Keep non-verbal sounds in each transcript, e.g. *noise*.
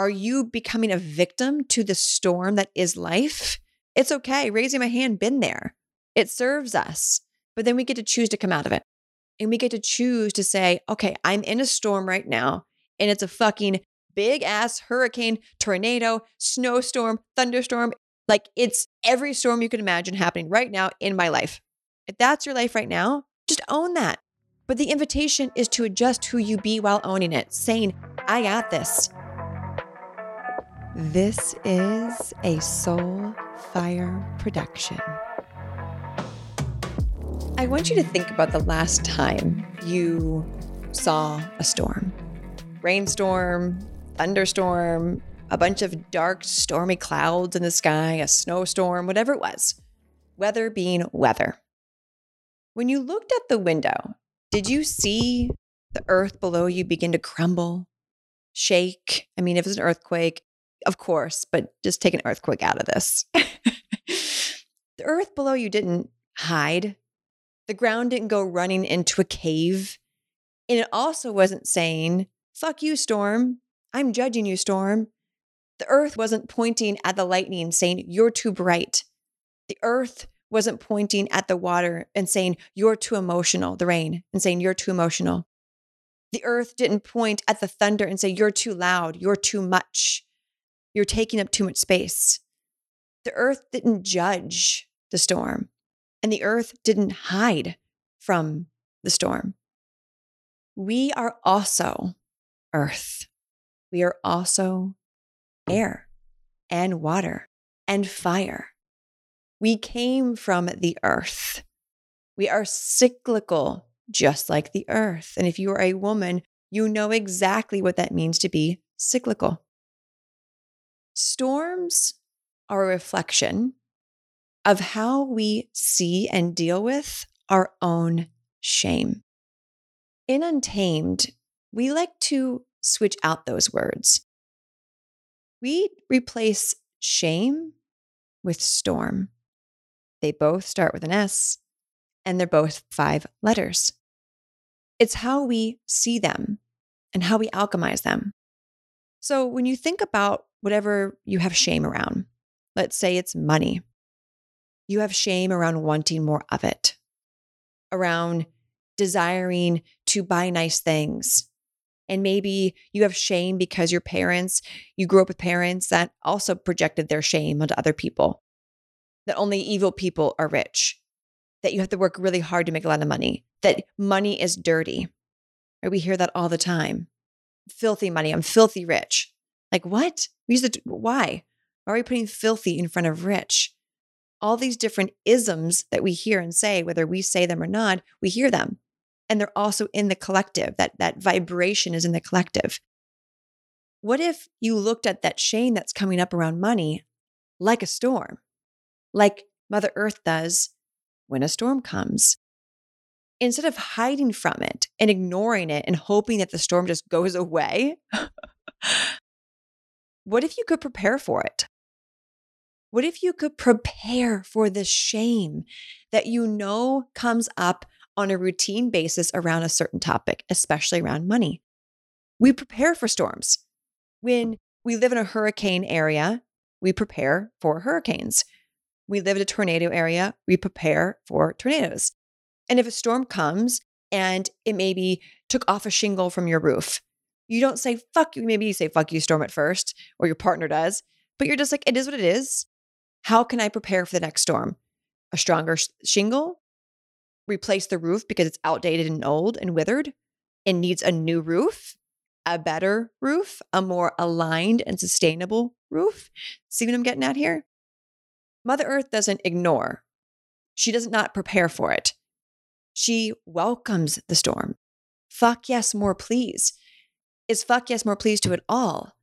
Are you becoming a victim to the storm that is life? It's okay. Raising my hand, been there. It serves us. But then we get to choose to come out of it. And we get to choose to say, okay, I'm in a storm right now, and it's a fucking big ass hurricane, tornado, snowstorm, thunderstorm. Like it's every storm you can imagine happening right now in my life. If that's your life right now, just own that. But the invitation is to adjust who you be while owning it, saying, I got this. This is a Soul Fire production. I want you to think about the last time you saw a storm rainstorm, thunderstorm, a bunch of dark, stormy clouds in the sky, a snowstorm, whatever it was. Weather being weather. When you looked at the window, did you see the earth below you begin to crumble, shake? I mean, if it's an earthquake, of course, but just take an earthquake out of this. *laughs* the earth below you didn't hide, the ground didn't go running into a cave. And it also wasn't saying, fuck you, storm. I'm judging you, storm. The earth wasn't pointing at the lightning saying, you're too bright. The earth wasn't pointing at the water and saying, you're too emotional, the rain, and saying, you're too emotional. The earth didn't point at the thunder and say, you're too loud, you're too much, you're taking up too much space. The earth didn't judge the storm, and the earth didn't hide from the storm. We are also earth. We are also air and water and fire. We came from the earth. We are cyclical, just like the earth. And if you are a woman, you know exactly what that means to be cyclical. Storms are a reflection of how we see and deal with our own shame. In Untamed, we like to switch out those words. We replace shame with storm. They both start with an S and they're both five letters. It's how we see them and how we alchemize them. So when you think about whatever you have shame around, let's say it's money, you have shame around wanting more of it, around desiring to buy nice things. And maybe you have shame because your parents, you grew up with parents that also projected their shame onto other people that only evil people are rich, that you have to work really hard to make a lot of money, that money is dirty. We hear that all the time. Filthy money. I'm filthy rich. Like what? We use it. Why? Why are we putting filthy in front of rich? All these different isms that we hear and say, whether we say them or not, we hear them. And they're also in the collective. That that vibration is in the collective. What if you looked at that shame that's coming up around money like a storm? like Mother Earth does when a storm comes. Instead of hiding from it and ignoring it and hoping that the storm just goes *laughs* away, what if you could prepare for it? What if you could prepare for the shame that you know comes up on a routine basis around a certain topic, especially around money? We prepare for storms. When we live in a hurricane area, we prepare for hurricanes we live in a tornado area, we prepare for tornadoes. And if a storm comes and it maybe took off a shingle from your roof, you don't say, fuck you. Maybe you say, fuck you, storm at first, or your partner does, but you're just like, it is what it is. How can I prepare for the next storm? A stronger sh- shingle? Replace the roof because it's outdated and old and withered and needs a new roof? A better roof? A more aligned and sustainable roof? See what I'm getting at here? Mother Earth doesn't ignore, she does not prepare for it. She welcomes the storm. Fuck yes, more please. Is fuck yes, more please to it all?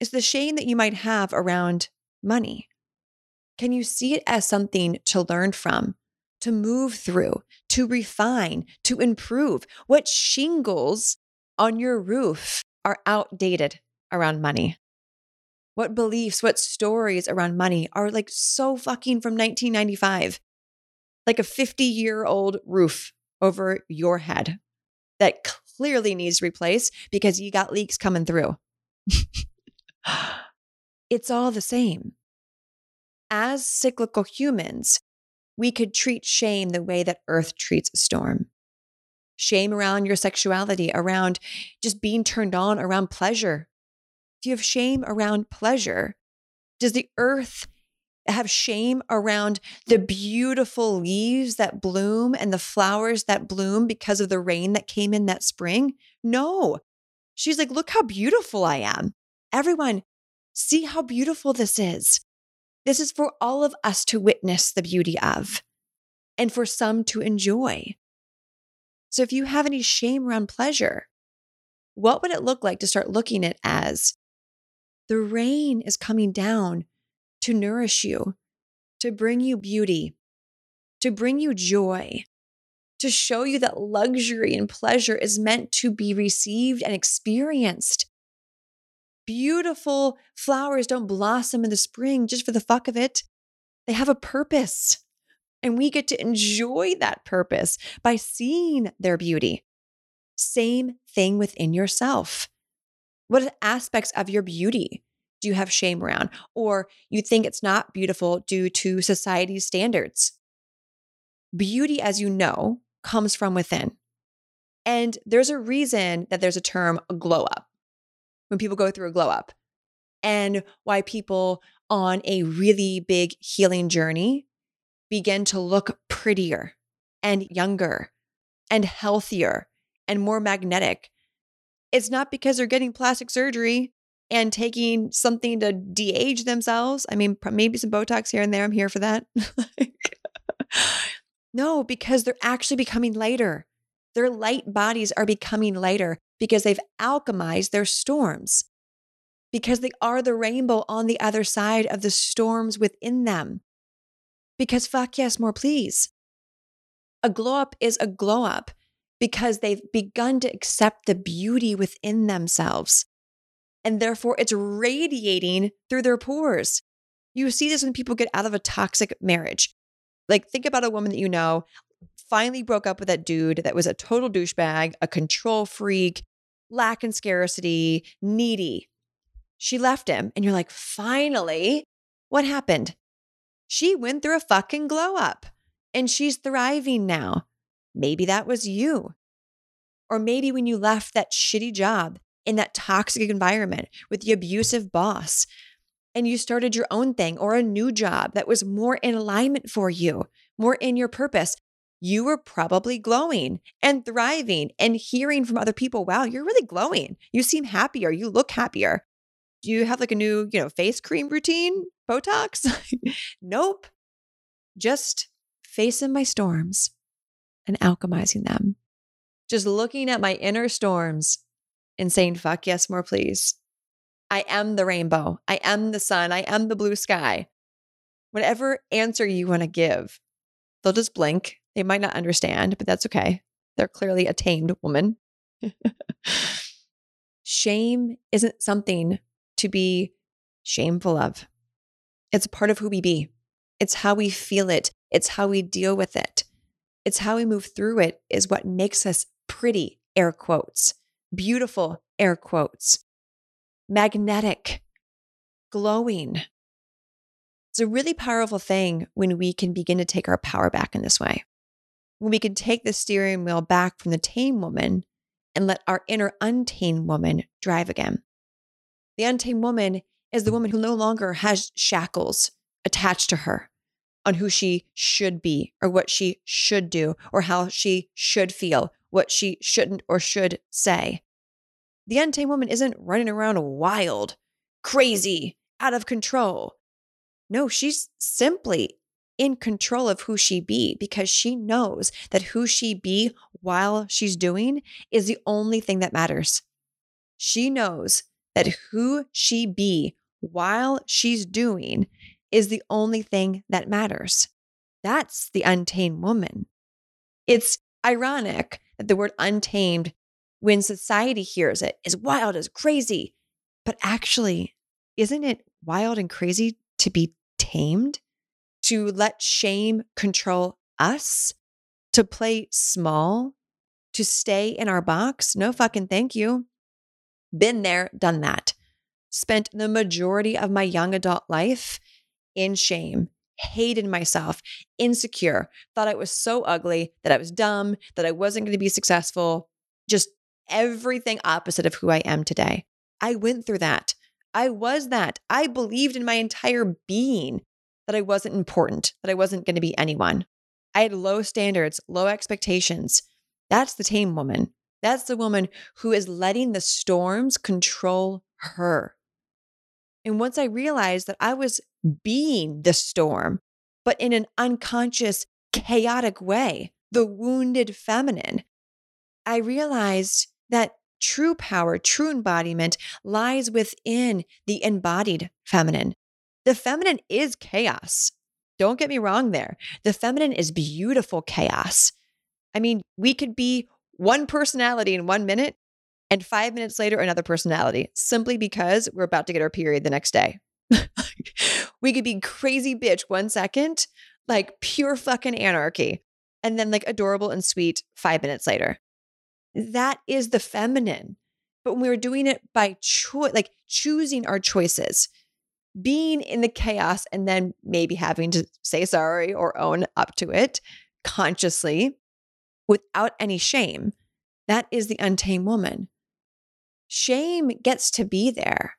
Is the shame that you might have around money? Can you see it as something to learn from, to move through, to refine, to improve? What shingles on your roof are outdated around money? what beliefs, what stories around money are like so fucking from 1995. Like a 50 year old roof over your head that clearly needs replaced because you got leaks coming through. *gasps* it's all the same. As cyclical humans, we could treat shame the way that Earth treats a storm. Shame around your sexuality, around just being turned on, around pleasure. If you have shame around pleasure, does the earth have shame around the beautiful leaves that bloom and the flowers that bloom because of the rain that came in that spring? No. She's like, look how beautiful I am. Everyone, see how beautiful this is. This is for all of us to witness the beauty of and for some to enjoy. So if you have any shame around pleasure, what would it look like to start looking at as the rain is coming down to nourish you, to bring you beauty, to bring you joy, to show you that luxury and pleasure is meant to be received and experienced. Beautiful flowers don't blossom in the spring just for the fuck of it. They have a purpose. And we get to enjoy that purpose by seeing their beauty. Same thing within yourself. What aspects of your beauty do you have shame around? Or you think it's not beautiful due to society's standards? Beauty, as you know, comes from within. And there's a reason that there's a term a glow up when people go through a glow up, and why people on a really big healing journey begin to look prettier and younger and healthier and more magnetic. It's not because they're getting plastic surgery and taking something to de age themselves. I mean, maybe some Botox here and there. I'm here for that. *laughs* *laughs* no, because they're actually becoming lighter. Their light bodies are becoming lighter because they've alchemized their storms, because they are the rainbow on the other side of the storms within them. Because fuck yes, more please. A glow up is a glow up because they've begun to accept the beauty within themselves and therefore it's radiating through their pores. You see this when people get out of a toxic marriage. Like, think about a woman that you know finally broke up with that dude that was a total douchebag, a control freak, lack and scarcity, needy. She left him, and you're like, finally, what happened? She went through a fucking glow up and she's thriving now. Maybe that was you. Or maybe when you left that shitty job in that toxic environment with the abusive boss and you started your own thing or a new job that was more in alignment for you, more in your purpose, you were probably glowing and thriving and hearing from other people, wow, you're really glowing. You seem happier. You look happier. Do you have like a new, you know, face cream routine, Botox? *laughs* nope. Just facing my storms and alchemizing them. Just looking at my inner storms and saying, fuck yes, more please. I am the rainbow. I am the sun. I am the blue sky. Whatever answer you want to give, they'll just blink. They might not understand, but that's okay. They're clearly a tamed woman. Shame isn't something to be shameful of. It's part of who we be. It's how we feel it. It's how we deal with it. It's how we move through it, is what makes us pretty, air quotes beautiful, air quotes, magnetic, glowing. It's a really powerful thing when we can begin to take our power back in this way. When we can take the steering wheel back from the tame woman and let our inner untamed woman drive again. The untamed woman is the woman who no longer has shackles attached to her on who she should be or what she should do or how she should feel what she shouldn't or should say. The untamed woman isn't running around wild, crazy, out of control. No, she's simply in control of who she be because she knows that who she be while she's doing is the only thing that matters. She knows that who she be while she's doing is the only thing that matters. That's the untamed woman. It's ironic that the word untamed, when society hears it, is wild, is crazy. But actually, isn't it wild and crazy to be tamed? To let shame control us? To play small? To stay in our box? No fucking thank you. Been there, done that. spent the majority of my young adult life in shame, hated myself, insecure, thought I was so ugly, that I was dumb, that I wasn't going to be successful, just everything opposite of who I am today. I went through that. I was that. I believed in my entire being that I wasn't important, that I wasn't going to be anyone. I had low standards, low expectations. That's the tame woman. That's the woman who is letting the storms control her. And once I realized that I was being the storm, but in an unconscious, chaotic way, the wounded feminine, I realized that true power, true embodiment lies within the embodied feminine. The feminine is chaos. Don't get me wrong there. The feminine is beautiful chaos. I mean, we could be one personality in one minute and five minutes later, another personality simply because we're about to get our period the next day. *laughs* we could be crazy bitch one second, like pure fucking anarchy, and then like adorable and sweet five minutes later. That is the feminine. But when we were doing it by choice, like choosing our choices, being in the chaos and then maybe having to say sorry or own up to it consciously without any shame, that is the untamed woman. Shame gets to be there,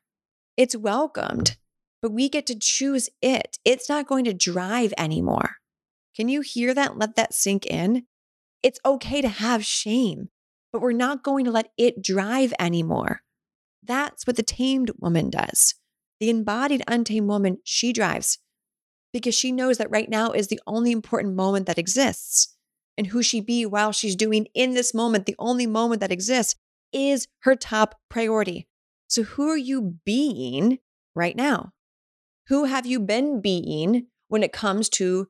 it's welcomed, but we get to choose it. It's not going to drive anymore. Can you hear that? Let that sink in. It's okay to have shame but we're not going to let it drive anymore. That's what the tamed woman does. The embodied untamed woman, she drives because she knows that right now is the only important moment that exists. And who she be while she's doing in this moment, the only moment that exists, is her top priority. So, who are you being right now? Who have you been being when it comes to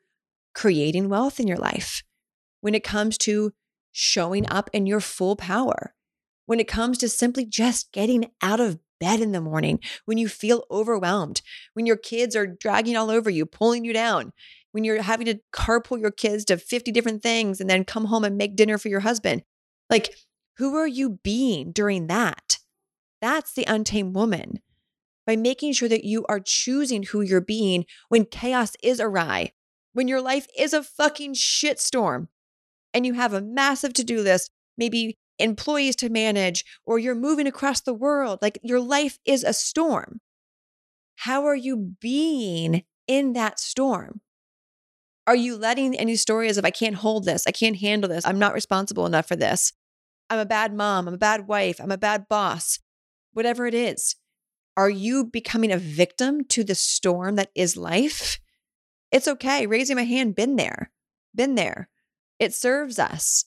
creating wealth in your life? When it comes to showing up in your full power. When it comes to simply just getting out of bed in the morning, when you feel overwhelmed, when your kids are dragging all over you, pulling you down, when you're having to carpool your kids to 50 different things and then come home and make dinner for your husband. Like, who are you being during that? That's the untamed woman. By making sure that you are choosing who you're being when chaos is awry, when your life is a fucking shitstorm, and you have a massive to do list, maybe employees to manage, or you're moving across the world, like your life is a storm. How are you being in that storm? Are you letting any stories of, I can't hold this, I can't handle this, I'm not responsible enough for this, I'm a bad mom, I'm a bad wife, I'm a bad boss, whatever it is? Are you becoming a victim to the storm that is life? It's okay. Raising my hand, been there, been there. It serves us.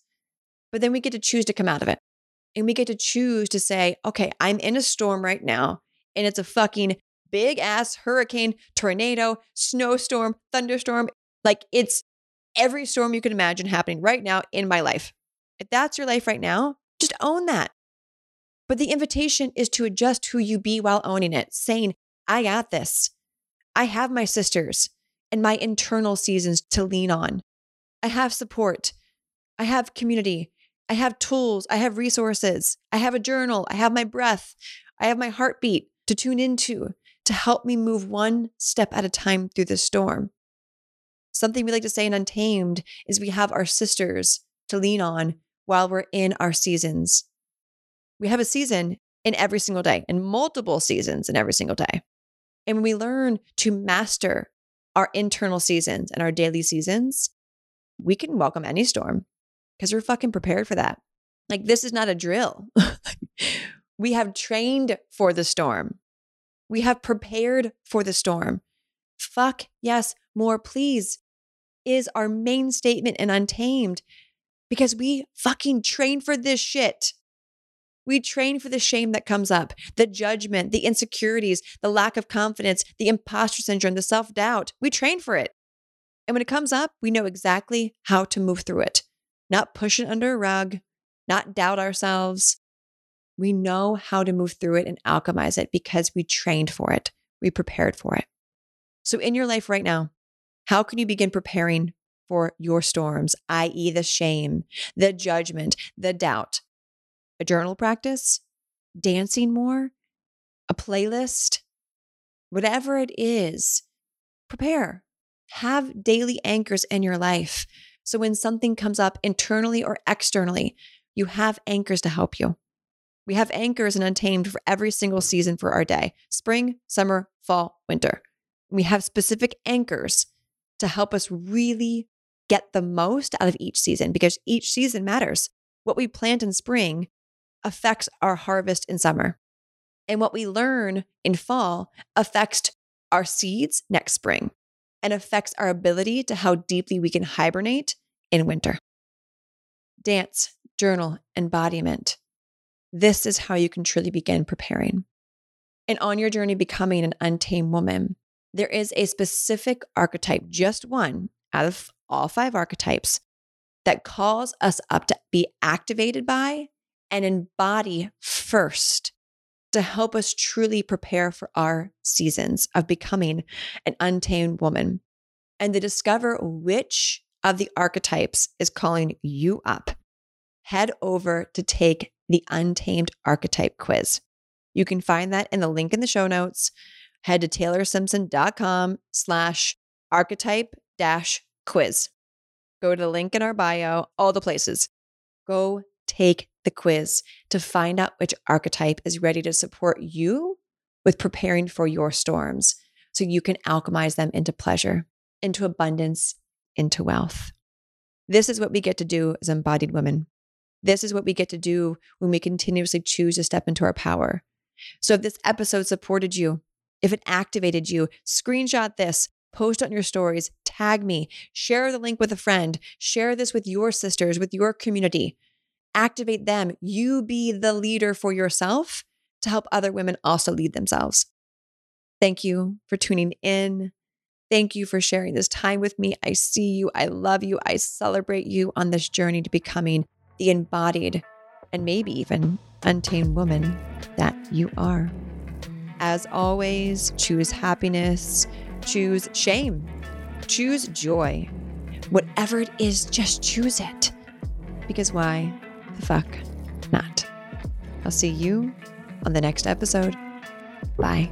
But then we get to choose to come out of it. And we get to choose to say, okay, I'm in a storm right now, and it's a fucking big ass hurricane, tornado, snowstorm, thunderstorm. Like it's every storm you can imagine happening right now in my life. If that's your life right now, just own that. But the invitation is to adjust who you be while owning it, saying, I got this. I have my sisters and my internal seasons to lean on. I have support. I have community. I have tools. I have resources. I have a journal. I have my breath. I have my heartbeat to tune into to help me move one step at a time through the storm. Something we like to say in Untamed is we have our sisters to lean on while we're in our seasons. We have a season in every single day and multiple seasons in every single day. And when we learn to master our internal seasons and our daily seasons, we can welcome any storm because we're fucking prepared for that. Like, this is not a drill. *laughs* we have trained for the storm, we have prepared for the storm. Fuck yes, more please is our main statement in Untamed because we fucking train for this shit. We train for the shame that comes up, the judgment, the insecurities, the lack of confidence, the imposter syndrome, the self doubt. We train for it. And when it comes up, we know exactly how to move through it, not push it under a rug, not doubt ourselves. We know how to move through it and alchemize it because we trained for it, we prepared for it. So, in your life right now, how can you begin preparing for your storms, i.e., the shame, the judgment, the doubt? A journal practice, dancing more, a playlist, whatever it is, prepare. Have daily anchors in your life. So when something comes up internally or externally, you have anchors to help you. We have anchors in Untamed for every single season for our day spring, summer, fall, winter. We have specific anchors to help us really get the most out of each season because each season matters. What we plant in spring affects our harvest in summer. And what we learn in fall affects our seeds next spring and affects our ability to how deeply we can hibernate in winter. Dance, journal, embodiment. This is how you can truly begin preparing. And on your journey becoming an untamed woman, there is a specific archetype, just one out of all five archetypes, that calls us up to be activated by and embody first to help us truly prepare for our seasons of becoming an untamed woman and to discover which of the archetypes is calling you up. Head over to take the Untamed Archetype quiz. You can find that in the link in the show notes. Head to taylorsimpson.com slash archetype dash quiz. Go to the link in our bio, all the places. Go take the quiz to find out which archetype is ready to support you with preparing for your storms so you can alchemize them into pleasure, into abundance, into wealth. This is what we get to do as embodied women. This is what we get to do when we continuously choose to step into our power. So, if this episode supported you, if it activated you, screenshot this, post on your stories, tag me, share the link with a friend, share this with your sisters, with your community activate them. You be the leader for yourself to help other women also lead themselves. Thank you for tuning in. Thank you for sharing this time with me. I see you. I love you. I celebrate you on this journey to becoming the embodied and maybe even untamed woman that you are. As always, choose happiness, choose shame, choose joy. Whatever it is, just choose it. Because why? The fuck not? I'll see you on the next episode. Bye.